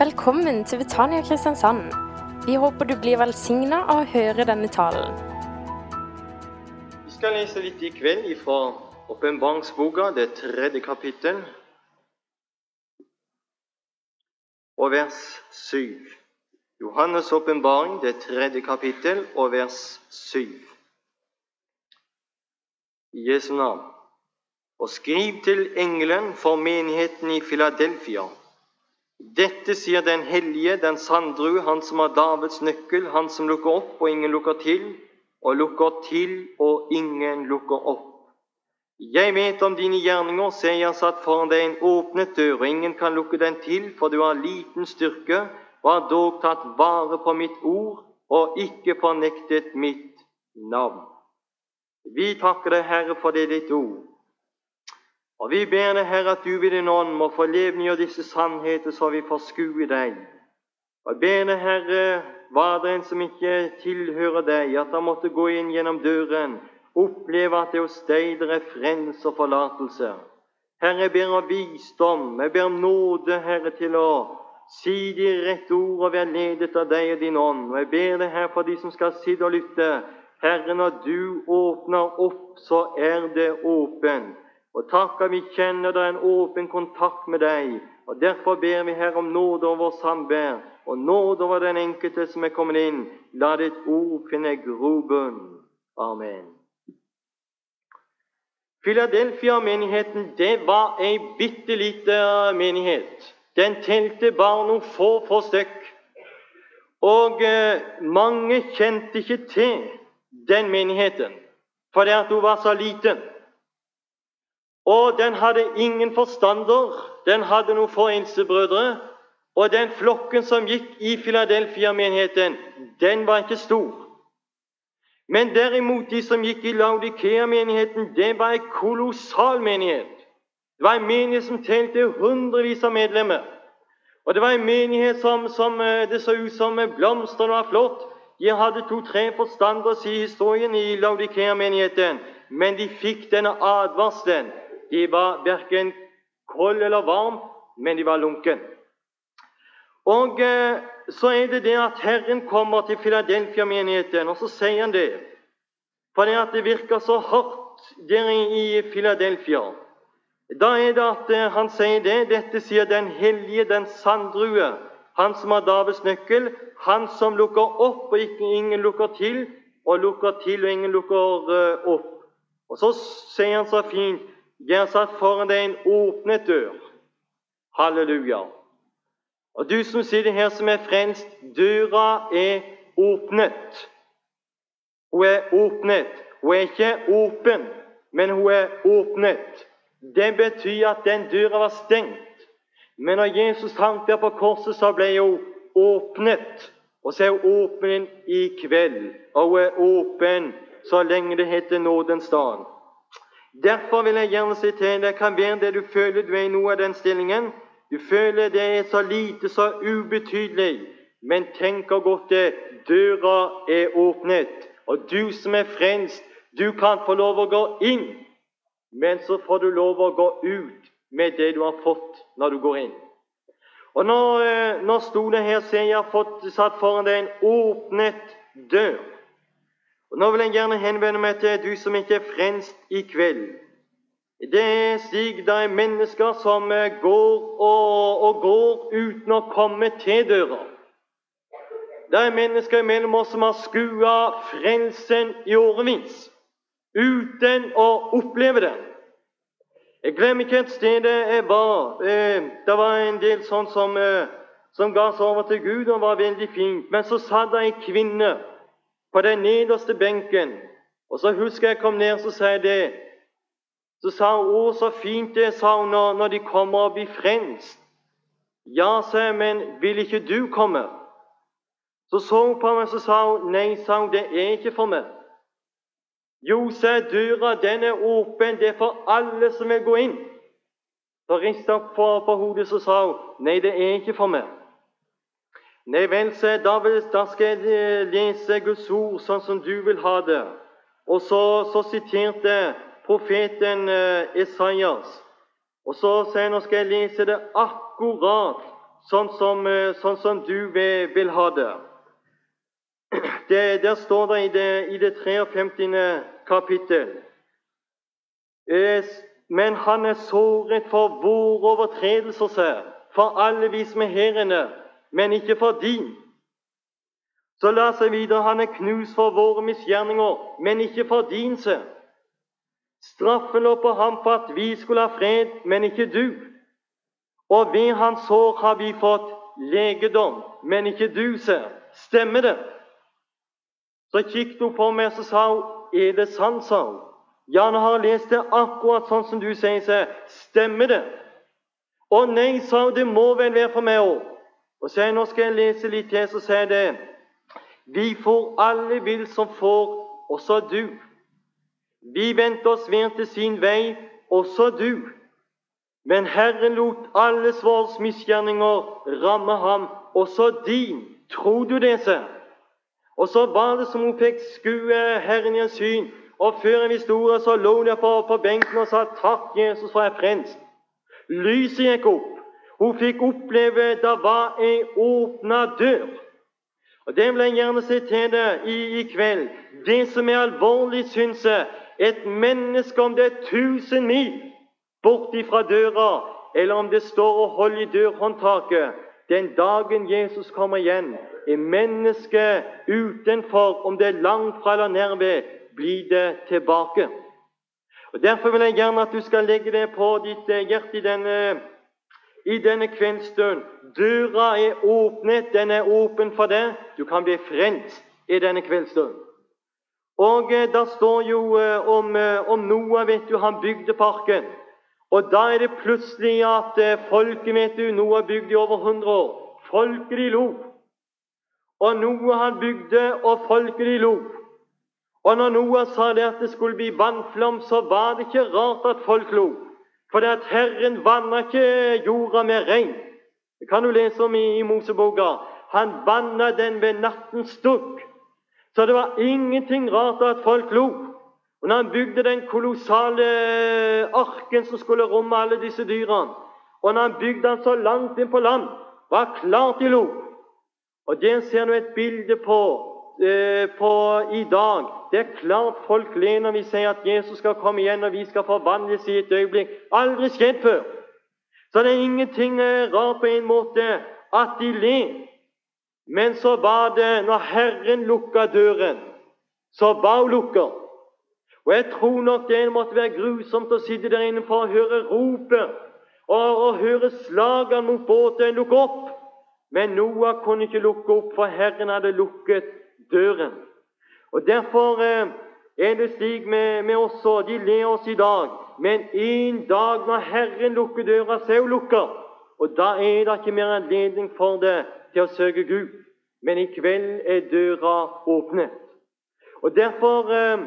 Velkommen til Betania Kristiansand. Vi håper du blir velsigna av å høre denne talen. Vi skal lese litt i kveld fra Åpenbaringsboka, det tredje kapittel, og vers 7. Johannes' åpenbaring, det tredje kapittel, og vers 7. I Jesu navn. Og skriv til engelen for menigheten i Filadelfia. Dette sier den hellige, den sandru, han som har Davids nøkkel, han som lukker opp og ingen lukker til, og lukker til og ingen lukker opp. Jeg vet om dine gjerninger, ser jeg satt foran deg en åpnet dør, og ingen kan lukke den til, for du har liten styrke og har dog tatt vare på mitt ord og ikke fornektet mitt navn. Vi takker deg, Herre, for det ditt ord. Og vi ber deg, Herre, at du ved din ånd må få levendegjøre disse sannheter, så vi får skue deg. Og jeg ber deg, Herre, var det en som ikke tilhører deg, at han måtte gå inn gjennom døren oppleve at det hos deg det er frelse og forlatelse. Herre, jeg ber om visdom, jeg ber om nåde, Herre, til å si de rette ord og være ledet av deg og din ånd. Og jeg ber deg, Herre, for de som skal sitte og lytte. Herre, når du åpner opp, så er det åpen. Og takk at vi kjenner det er en åpen kontakt med deg. Og Derfor ber vi Herre om nåde over vår samvær, og nåde over den enkelte som er kommet inn. La ditt ord finne grobunn. Amen. Filadelfia-menigheten det var ei bitte lita menighet. Den telte bare noen få, få stykk. Og eh, mange kjente ikke til den menigheten fordi at hun var så liten. Og den hadde ingen forstander. Den hadde noen få eldstebrødre. Og den flokken som gikk i Filadelfia-menigheten, den var ikke stor. Men derimot de som gikk i Laudikea-menigheten, det var en kolossal menighet. Det var en menighet som telte hundrevis av medlemmer. Og det var en menighet som, som det så ut som blomstene var flott. De hadde to-tre forstandere i historien i Laudikea-menigheten, men de fikk denne advarselen. De var verken kold eller varm, men de var lunken. Og eh, så er det det at Herren kommer til Filadelfia-menigheten, og så sier han det. Fordi at det virker så hardt der i Filadelfia. Da er det at eh, han sier det. Dette sier den hellige, den sanddrue, han som har Davids nøkkel, han som lukker opp og ingen lukker til, og lukker til og ingen lukker uh, opp. Og så sier han så fint Jeg har satt foran deg en åpnet dør. Halleluja. Og du som sitter her som er frelst, døra er åpnet. Hun er åpnet. Hun er ikke åpen, men hun er åpnet. Det betyr at den døra var stengt. Men når Jesus hang der på korset, så ble hun åpnet. Og så er hun åpen i kveld, og hun er åpen så lenge det heter nådens dag. Derfor vil jeg gjerne si til deg kan være det du føler du er i noe av den stillingen. Du føler det er så lite, så ubetydelig. Men tenk og godt det døra er åpnet. Og du som er frelst, du kan få lov å gå inn, men så får du lov å gå ut med det du har fått når du går inn. Og Nå, når stolen her så jeg har fått satt foran deg en åpnet dør. Og Nå vil jeg gjerne henvende meg til du som ikke er frelst i kveld. Det er slik det er mennesker som går og, og går uten å komme til døra. Det er mennesker mellom oss som har skua frelsen i årevis uten å oppleve den. Jeg glemmer ikke et sted jeg var. Eh, det var en del sånn som, eh, som ga seg over til Gud, og var veldig fint. Men så satt det ei kvinne på den nederste benken. Og så husker jeg kom ned så sa jeg det så sa hun 'Å, så fint det', sa hun, når, når de kommer og blir frelst. Ja, sa jeg, men vil ikke du komme? Så så hun på meg så sa hun, 'Nei', sa hun, 'det er ikke for meg'. Jo, sa jeg, døra den er åpen, det er for alle som vil gå inn. Så ristet hun på, på hodet så sa hun, 'Nei, det er ikke for meg'. Nei vel, sa da, da, da skal jeg lese Guds ord sånn som du vil ha det. Og så, så siterte profeten eh, Esaias. Og så sier jeg nå skal jeg lese det akkurat sånn som, eh, sånn som du vil, vil ha det. det. Der står det i det, i det 53. kapittel eh, Men han er såret for våre overtredelser, for alle vi som er her inne, men ikke for din. Så la seg videre han er knust for våre misgjerninger, men ikke for din, se. Straffen lå på ham for at vi skulle ha fred, men ikke du. Og ved hans sår har vi fått legedom, men ikke du, se. Stemmer det? Så kikket hun på meg og sa hun, er det sant, sa hun. Ja, nå har jeg lest det akkurat sånn som du sier, så stemmer det? Å nei, sa hun, det må vel være for meg òg. Og så nå skal jeg lese litt til, så sier det Vi får alle vil som får, også du. Vi vendte oss hver til sin vei, også du. Men Herren lot alle våre misgjerninger ramme ham, også din. Tror du det, sir? Og så var det som hun fikk skue Herren i en syn. Og før vi visste ordet, så lå hun på, på benken og sa 'Takk, Jesus, for jeg er frelst'. Lyset gikk opp. Hun fikk oppleve det var ei åpna dør. Og Det vil jeg gjerne si til deg i, i kveld. Det som er alvorlig, syns jeg, et menneske, om det er tusen mil bort fra døra, eller om det står og holder i dørhåndtaket Den dagen Jesus kommer igjen, er mennesket utenfor, om det er langt fra eller nærved, blir det tilbake. Og Derfor vil jeg gjerne at du skal legge det på ditt hjerte i denne i denne kveldsstund. Døra er åpnet, den er åpen for deg. Du kan bli frelst i denne kveldsstund. Og eh, Da står jo eh, om, eh, om, Noah, vet du, han bygde parken. Og da er det plutselig at eh, folket, vet du, Noah bygde i over 100 år. Folket de lo. Og Noah han bygde, og folket de lo. Og når Noah sa det at det skulle bli vannflom, så var det ikke rart at folk lo. For det at Herren vanna ikke jorda med regn. Det kan du lese om i, i Moseboka. Han vanna den ved nattens dugg. Så det var ingenting rart at folk lo. Og når han bygde den kolossale arken som skulle romme alle disse dyrene, og når han bygde den så langt inn på land, var klart de lo. Og det ser du et bilde på, eh, på i dag det er klart folk ler når vi sier at Jesus skal komme igjen og vi skal forvandles i et øyeblikk. Aldri skjedd før. Så det er ingenting eh, rart på en måte at de ler. Men så var det når Herren lukka døren, så var hun lukka. Og jeg tror nok det måtte være grusomt å sitte der inne for å høre ropet og, og høre slagene mot båten lukke opp. Men Noah kunne ikke lukke opp, for Herren hadde lukket døren. Og Derfor eh, er det slik med, med oss òg. De ler oss i dag. Men en dag når Herren lukker døra, så er lukka. Og da er det ikke mer anledning for det til å søke Gud. Men i kveld er døra åpnet. Og Derfor eh,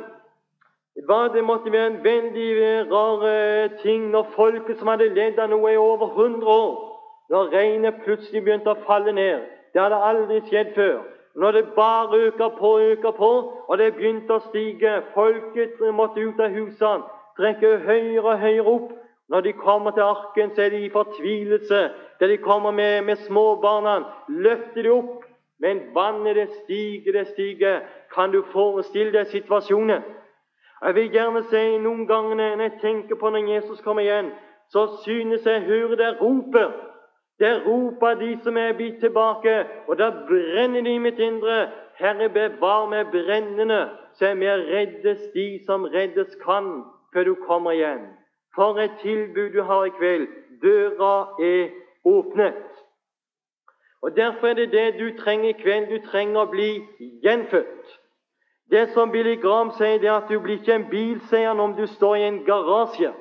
var det måtte være en veldig eh, rar ting når folket som hadde ledd av noe i over 100 år, når regnet plutselig begynte å falle ned. Det hadde aldri skjedd før. Når det bare øker på og øker på, og det begynte å stige Folket måtte ut av husene, trekke høyere og høyere opp. Når de kommer til arken, så er de i fortvilelse. Der de kommer med, med småbarna, løfter de opp. Men vannet, det stiger, det stiger. Kan du forestille deg situasjonen? Jeg vil gjerne si noen ganger når jeg tenker på når Jesus kommer igjen, så synes jeg hører det ropet der roper de som er blitt tilbake, og da brenner de i mitt indre. Herre, bevar meg brennende, så jeg mer reddes de som reddes kan, før du kommer igjen. For et tilbud du har i kveld. Døra er åpnet. Og Derfor er det det du trenger i kveld. Du trenger å bli gjenfødt. Det som Billy Graham sier, det er at du blir ikke en bilseier om du står i en garasje.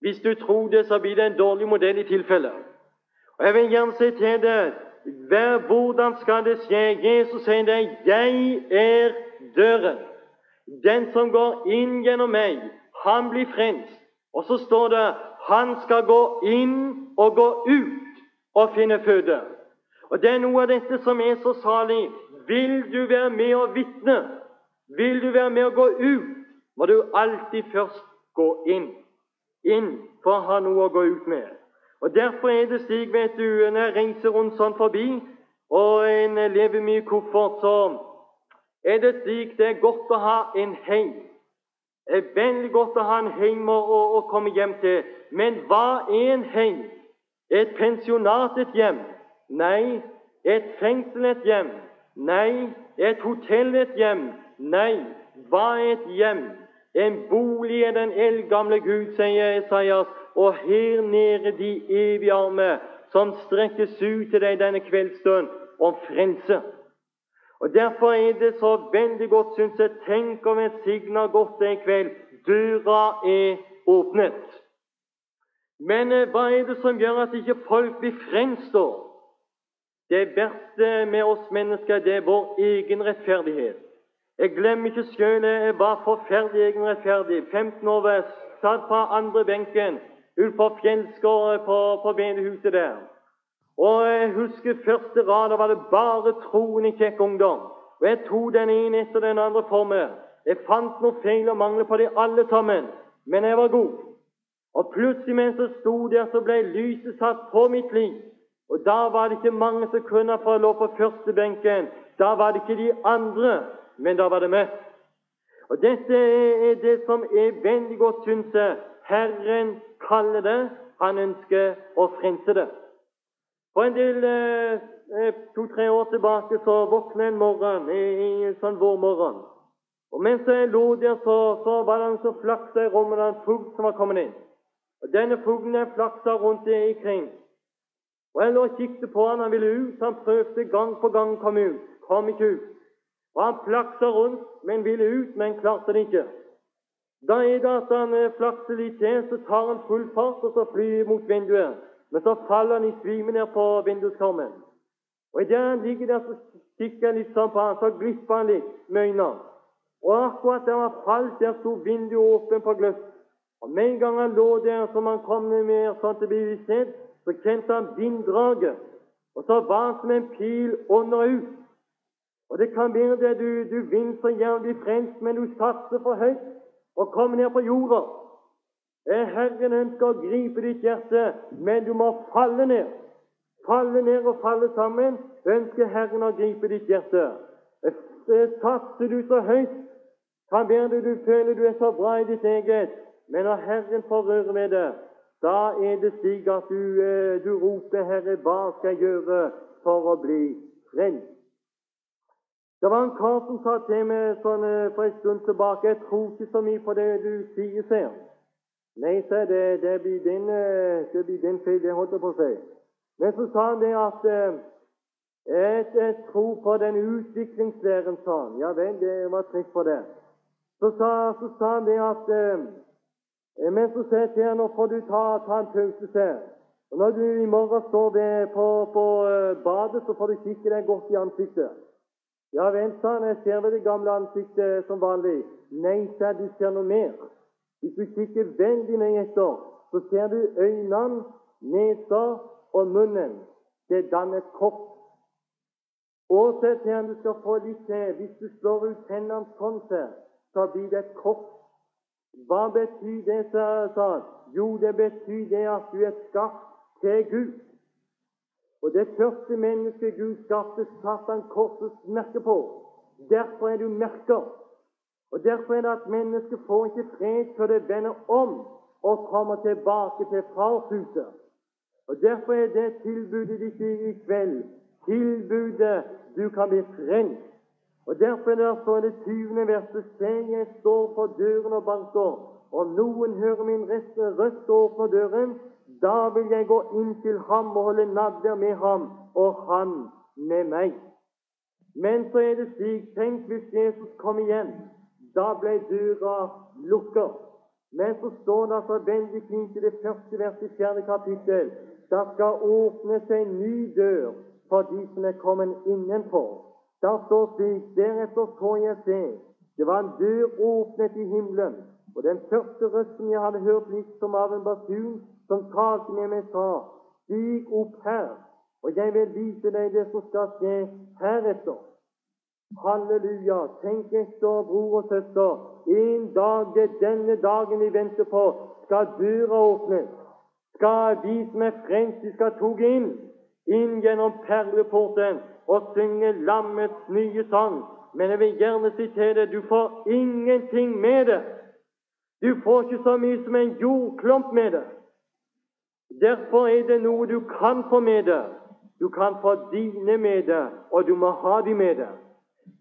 Hvis du tror det, så blir det en dårlig modell i tilfelle. Og Jeg vil gjerne si til deg hvordan skal det skje? Jesus sier det 'Jeg er døren'. Den som går inn gjennom meg, han blir frelst. Og så står det 'Han skal gå inn og gå ut og finne føde'. Og Det er noe av dette som er så salig. Vil du være med og vitne, vil du være med og gå ut, må du alltid først gå inn. Inn for å ha noe å gå ut med. Og Derfor er det slik, vet du, når jeg reiser rundt sånn forbi, og en lever mye koffert, så er det slik det er godt å ha en heim. Det er veldig godt å ha en heim å, å, komme hjem til. Men hva er en heim? Et pensjonat et hjem? Nei. Et fengsel et hjem? Nei. Et hotell et hjem? Nei. Hva er et hjem? En bolig er den eldgamle Gud, sier Esaias, og her nede de evige armer som strekkes ut til deg denne kveldsstund om frelse. Og Derfor er det så veldig godt, syns jeg, tenk om jeg signer godt en kveld. Døra er åpnet. Men eh, hva er det som gjør at ikke folk blir frelst, da? Det verste med oss mennesker, det er vår egen rettferdighet. Jeg glemmer ikke sjøl jeg var forferdelig egenrettferdig. 15 år satt på andre benken ute på fjellskåret på, på bedehuset der. Og jeg husker første rad, da var det bare troende kjekk ungdom. Og jeg tok den ene etter den andre for meg. Jeg fant noe feil og mangler på de alle sammen, men jeg var god. Og plutselig mens jeg sto der, så ble lyset satt på mitt liv. Og da var det ikke mange som kunne jeg lå på første benken. Da var det ikke de andre, men da var det meg. Og Dette er det som er veldig godt, syns jeg. Herren kaller det. Han ønsker å frelse det. For en del eh, eh to-tre år tilbake så våkna en morgen i, i sånn vårmorgen. Og mens jeg lå der, så, så var det en som flaksa i rommet, en fugl som var kommet inn. Og Denne fuglen flaksa rundt ikring. Og Jeg lå og kikket på han, han ville ut. Han prøvde gang på gang å komme ut. Kom ikke ut. Og Han flaksa rundt, men ville ut, men klarte det ikke. Da er det at han flakser litt til, så tar han full fart og så flyr mot vinduet. Men så faller han i svime ned på vinduskarmen. Og Idet han ligger der, så kikker han litt sånn på han, så glipper han litt med øynene. Og akkurat der han falt, der sto vinduet åpent på gløtt. Og Med en gang han lå der som han kom med, sånn til bevissthet, så kjente han vinddraget. Og så var han som en pil under ut. Og det kan være det du, du vinner så bli frelst, men du satser for høyt og kom ned på jorda. Herren ønsker å gripe ditt hjerte, men du må falle ned. Falle ned og falle sammen ønsker Herren å gripe ditt hjerte. Satser du så høyt, kan være du føler du er så bra i ditt eget, men når Herren får røre med det, da er det slik at du, eh, du roper, 'Herre, hva skal jeg gjøre for å bli frelst?' Det var en kar som sa til meg sånn, eh, for en stund tilbake 'Jeg tror ikke så mye på det du sier', sier han. Nei, sa det, det blir din, eh, det blir din feil, det holdt jeg på å si. Men så sa han det at eh, jeg, jeg tror på den utviklingslæren, sa han. Ja vel, det var trist for det. Så sa, så sa han det at Men så sa jeg til han nå får du ta, ta en pause til. Og Når du i morgen står ved, på, på badet, så får du kikke deg godt i ansiktet. Ja vent sa han, jeg ser ved det gamle ansiktet som vanlig. Nei, sa du ser noe mer. Hvis du kikker veldig nøye etter, så ser du øynene, nesa og munnen. Det danner dannet kors. Og så ser han du skal få litt til. Hvis du slår ut tennene sånn, så blir det et kors. Hva betyr det, sa han? Jo, det betyr det at du er skapt til Gud. Og det første mennesket Gud skapte, satte han korsets merke på. Derfor er du merker. Og Derfor er det at mennesket får ikke fred før det vender om og kommer tilbake til farshuset. Og Derfor er det tilbudet ditt i kveld tilbudet du kan bli frelst. Og Derfor er det så det 20. verset Se, jeg står på døren og banker. Og noen hører min røst og åpner døren, da vil jeg gå inn til ham og holde nadder med ham, og han med meg. Men så er det slik Tenk hvis Jesus kom igjen. Da ble døra lukket. Men så står det altså veldig fint i det første verset i fjerde kapittel det skal åpne seg en ny dør for de som er kommet innenfor. Der står slik Deretter så jeg se. Det var en dør åpnet i himmelen. Og den første røsten jeg hadde hørt litt som av en basun, som talte med meg, sa, Stig opp her, og jeg vil vise deg det som skal skje heretter. Halleluja. Tenk etter, bror og søster. En dag, det er denne dagen vi venter på, skal døra åpnes. skal vi som er frelst, vi skal toge inn, inn gjennom perleporten og synge lammets nye sang. Men jeg vil gjerne si til deg, du får ingenting med det. Du får ikke så mye som en jordklump med det. Derfor er det noe du kan få med det. Du kan få dine med det, og du må ha de med det.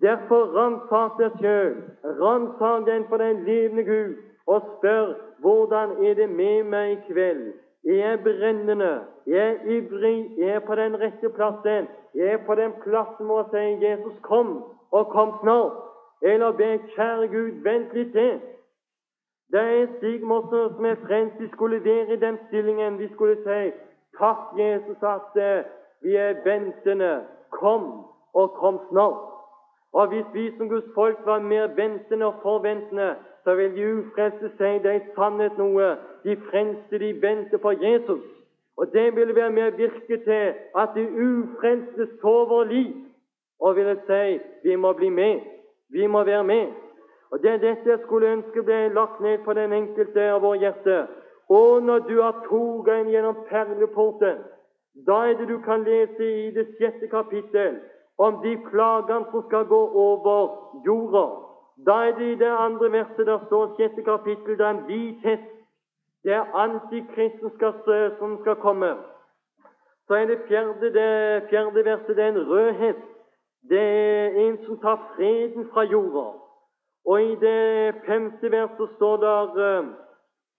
Derfor ransak deg sjøl, ransak den for den levende Gud, og spør hvordan er det med meg i kveld. Jeg er brennende, jeg er ivrig, jeg er på den rette plassen. Jeg er på den plassen hvor jeg sier 'Jesus, kom', og kom snart. Eller be 'Kjære Gud, vent litt til'. Det er Stig Mosser som er frelst. De skulle være i den stillingen. De skulle si 'Takk, Jesus, at eh, vi er ventende. Kom, og kom snart'. Og Hvis vi som Guds folk var mer ventende og forventende, så vil de ufrelste si det er sannhet noe. De frelste de venter på Jesus. Og det vil være med å virke til at de ufrelste sover liv og ville si vi må bli med. Vi må være med. Og Det er dette jeg skulle ønske ble lagt ned på den enkelte av våre hjerter. Og når du har toga inn gjennom perleporten, da er det du kan lese i det sjette kapittel om de plagene som skal gå over jorda. Da er det i det andre verset der står sjette kapittel, det er en hvit hest. Det er antikristen som skal komme. Så er det fjerde, det fjerde verset det er en rød hest. Det er en som tar freden fra jorda. Og i det femte verset står det, eh,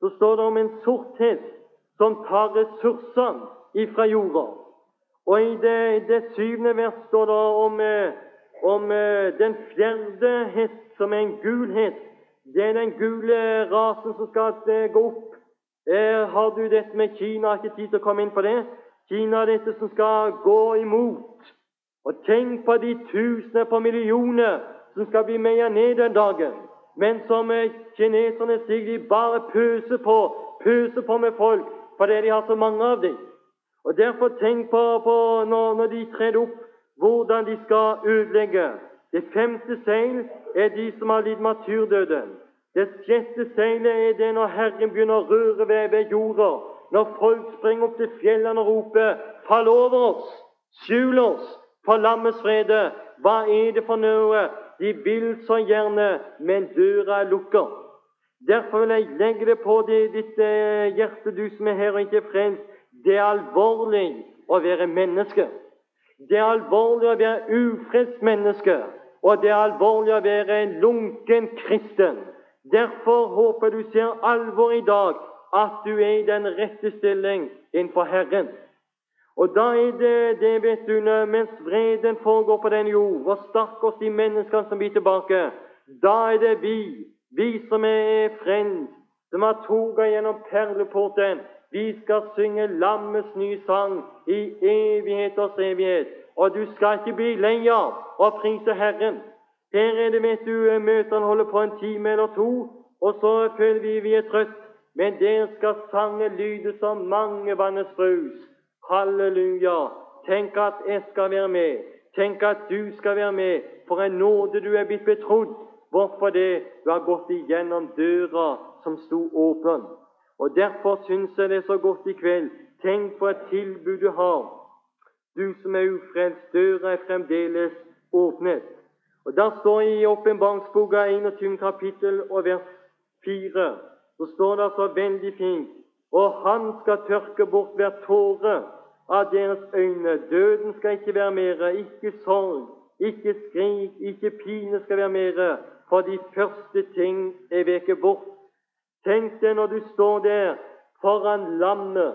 så står det om en sort hest som tar ressursene ifra jorda. Og i det, det syvende verset står det om, eh, om eh, den fjerde hest, som er en gul hest. Det er den gule rasen som skal gå opp. Har du dette med Kina? Har ikke tid til å komme inn på det. Kina er dette som skal gå imot. Og tenk på de tusener på millioner som skal bli meia ned den dagen. Men som kineserne sier, de bare pøser på, pøser på med folk fordi de har så mange av dem. Og Derfor tenk på, på når, når, de trer opp, hvordan de skal ødelegge. Det femte seil er de som har lidd martyrdøden. Det sjette seilet er det når Herren begynner å røre ved, ved jorda. Når folk springer opp til fjellene og roper 'Fall over oss! Skjul oss for lammets frede!' Hva er det for noe? De vil så gjerne, men døra er lukka. Derfor vil jeg legge det på ditt eh, hjerte, du som er her og ikke er frelst. Det er alvorlig å være menneske. Det er alvorlig å være ufrelst menneske. Og det er alvorlig å være en lunken kristen. Derfor håper du ser alvor i dag, at du er i den rette stilling innenfor Herren. Og da er det det, vet du, mens vreden foregår på den jord, og stakkars de menneskene som blir tilbake, da er det vi, vi som er frelst, som har toget gjennom perleporten. Vi skal synge lammets nye sang i evigheters evighet. Og du skal ikke bli lei av å prise Herren. Her er det, vet du, møtene holder på en time eller to, og så føler vi vi er trøtt. Men der skal sangen lyde som mange vannes brus. Halleluja! Tenk at jeg skal være med. Tenk at du skal være med. For en nåde du er blitt betrodd. Hvorfor det? Du har gått igjennom døra som sto åpen. Og Derfor syns jeg det er så godt i kveld. Tenk på et tilbud du har. Du som er ufrelst, døra er fremdeles åpnet. Og Der står i Åpenbaringsboka 21. kapittel og vers 4 så står det så veldig fint Og han skal tørke bort hver tåre av deres øyne. Døden skal ikke være mere, ikke sorg, ikke skrik, ikke pine skal være mere, for de første ting er veket bort. Tenk deg når du står der foran lammet.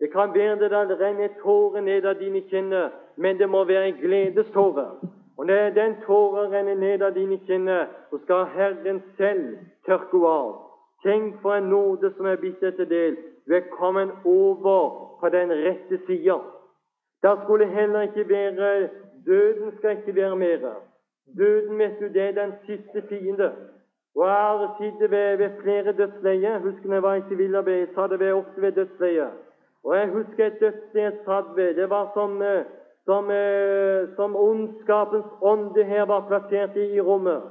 Det kan være det der renner tårer ned av dine kinner, men det må være en gledeståre. Og når den tåren renner ned av dine kinner, så skal Herren selv tørke henne av. Tenk for en nåde som er blitt deg til del. Du er kommet over på den rette sida. Der skulle heller ikke være Døden skal ikke være mer. Døden, vet du, det er den siste fiende. Og Jeg har sittet ved, ved flere dødsleier. Husker jeg var i sivilarbeid, jeg det ved, ofte ved dødsleier. Og jeg husker et dødsleie jeg satt ved. Det var som, eh, som, eh, som ondskapens ånde her var plassert i, i rommet.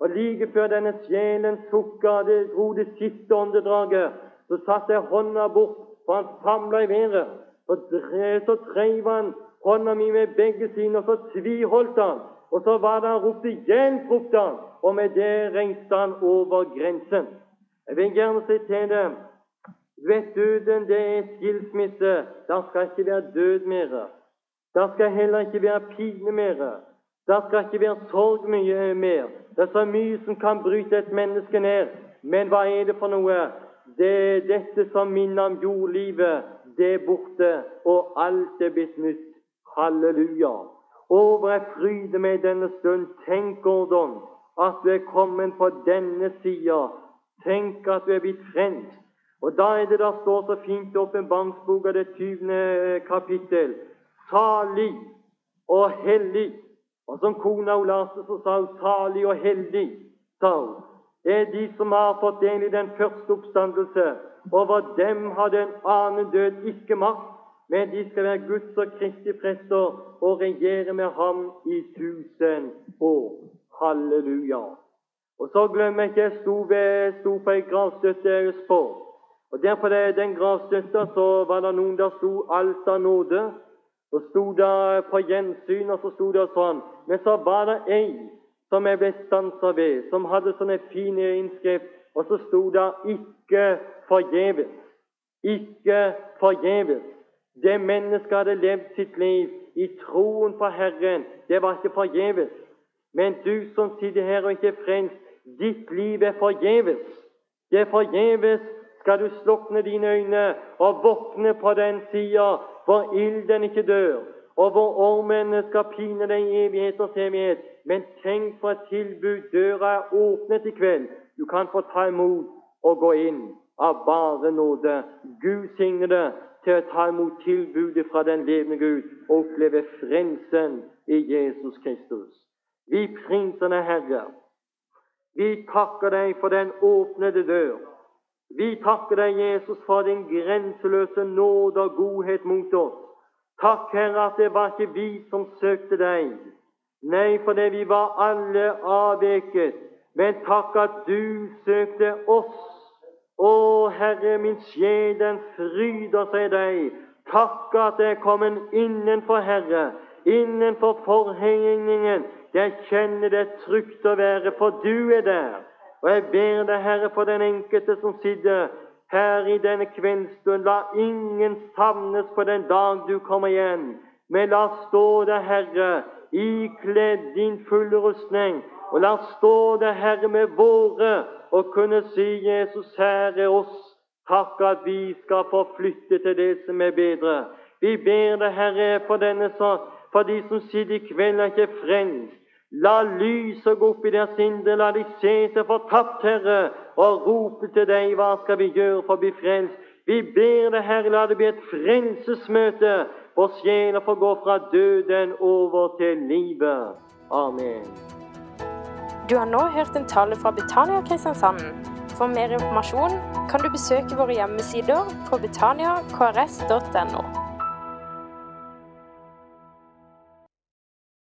Og like før denne sjelen sukka, det dro det siste åndedraget, så satte jeg hånda bort for han samla i været. Så, så drev han hånda mi med begge sine, og så tviholdt han. Og så var det han ropte 'Hjelp!' ropte han, og med det reiste han over grensen. Jeg vil gjerne si til dem Vet døden, det er skilsmisse. Der skal ikke være død mer. Der skal heller ikke være pine mer. Der skal ikke være sorg mye mer. Det er så mye som kan bryte et menneske ned. Men hva er det for noe? Det er dette som minner om jordlivet. Det er borte, og alt er blitt nytt. Halleluja. Over jeg fryder meg denne stund. Tenk, Gordon, at du er kommet på denne sida. Tenk at du er blitt frelst. Og da er det der står så fint i Åpenbaringsboka, det 20. kapittel. Salig og hellig og som kona så sa hun 'salig og heldig', sa hun. Er de som har fått del i den første oppstandelse. Over dem har den annen død ikke makt, men de skal være Guds og Kristi prester og regjere med ham i tusen år. Halleluja. Og så glemmer jeg ikke jeg sto, på ei gravstøtte i Østfold. Og der på den gravstøtta så var det noen der sto 'Alt av nåde'. Så sto det på gjensyn, og så sto det sånn Men så var det ei som jeg ble stansa ved, som hadde sånne fine innskrift, og så sto det 'ikke forgjeves'. Ikke forgjeves. Det mennesket hadde levd sitt liv i troen på Herren. Det var ikke forgjeves. Men du som sitter her og ikke er frelst, ditt liv er forgjeves. Det er forgjeves skal du slukne dine øyne og våkne på den sida hvor ilden ikke dør, og hvor ormene skal pine deg i evigheters evighet. Men tenk på et tilbud. Døra er åpnet i kveld. Du kan få ta imot og gå inn av bare nåde. Gud signe deg til å ta imot tilbudet fra den levende Gud og oppleve frelsen i Jesus Kristus. Vi prinsene Herre. Vi takker deg for den åpnede dør. Vi takker deg, Jesus, for din grenseløse nåde og godhet mot oss. Takk, Herre, at det var ikke vi som søkte deg. Nei, fordi vi var alle avveket. Men takk at du søkte oss. Å, Herre, min sjel, den fryder seg i deg. Takk at jeg er kommet innenfor, Herre, innenfor forhengningen. Jeg kjenner det trygt å være, for du er der. Og jeg ber deg, Herre, for den enkelte som sitter her i denne kveldsstund. La ingen savnes på den dag du kommer igjen. Men la stå der, Herre, ikledd din fulle rustning. Og la stå det, Herre, med våre og kunne si, Jesus, her er oss. Takk at vi skal få flytte til det som er bedre. Vi ber deg, Herre, for, denne, for de som sitter i kveld og ikke er frelst. La lyset gå opp i deres indre, la de se seg fortapt, Herre, og rope til deg, hva skal vi gjøre for å bli frelst? Vi ber deg, Herre, la det bli et frelsesmøte, for sjela får gå fra døden over til livet. Amen. Du har nå hørt en tale fra Betania Kristiansand. For mer informasjon kan du besøke våre hjemmesider på betaniakrs.no.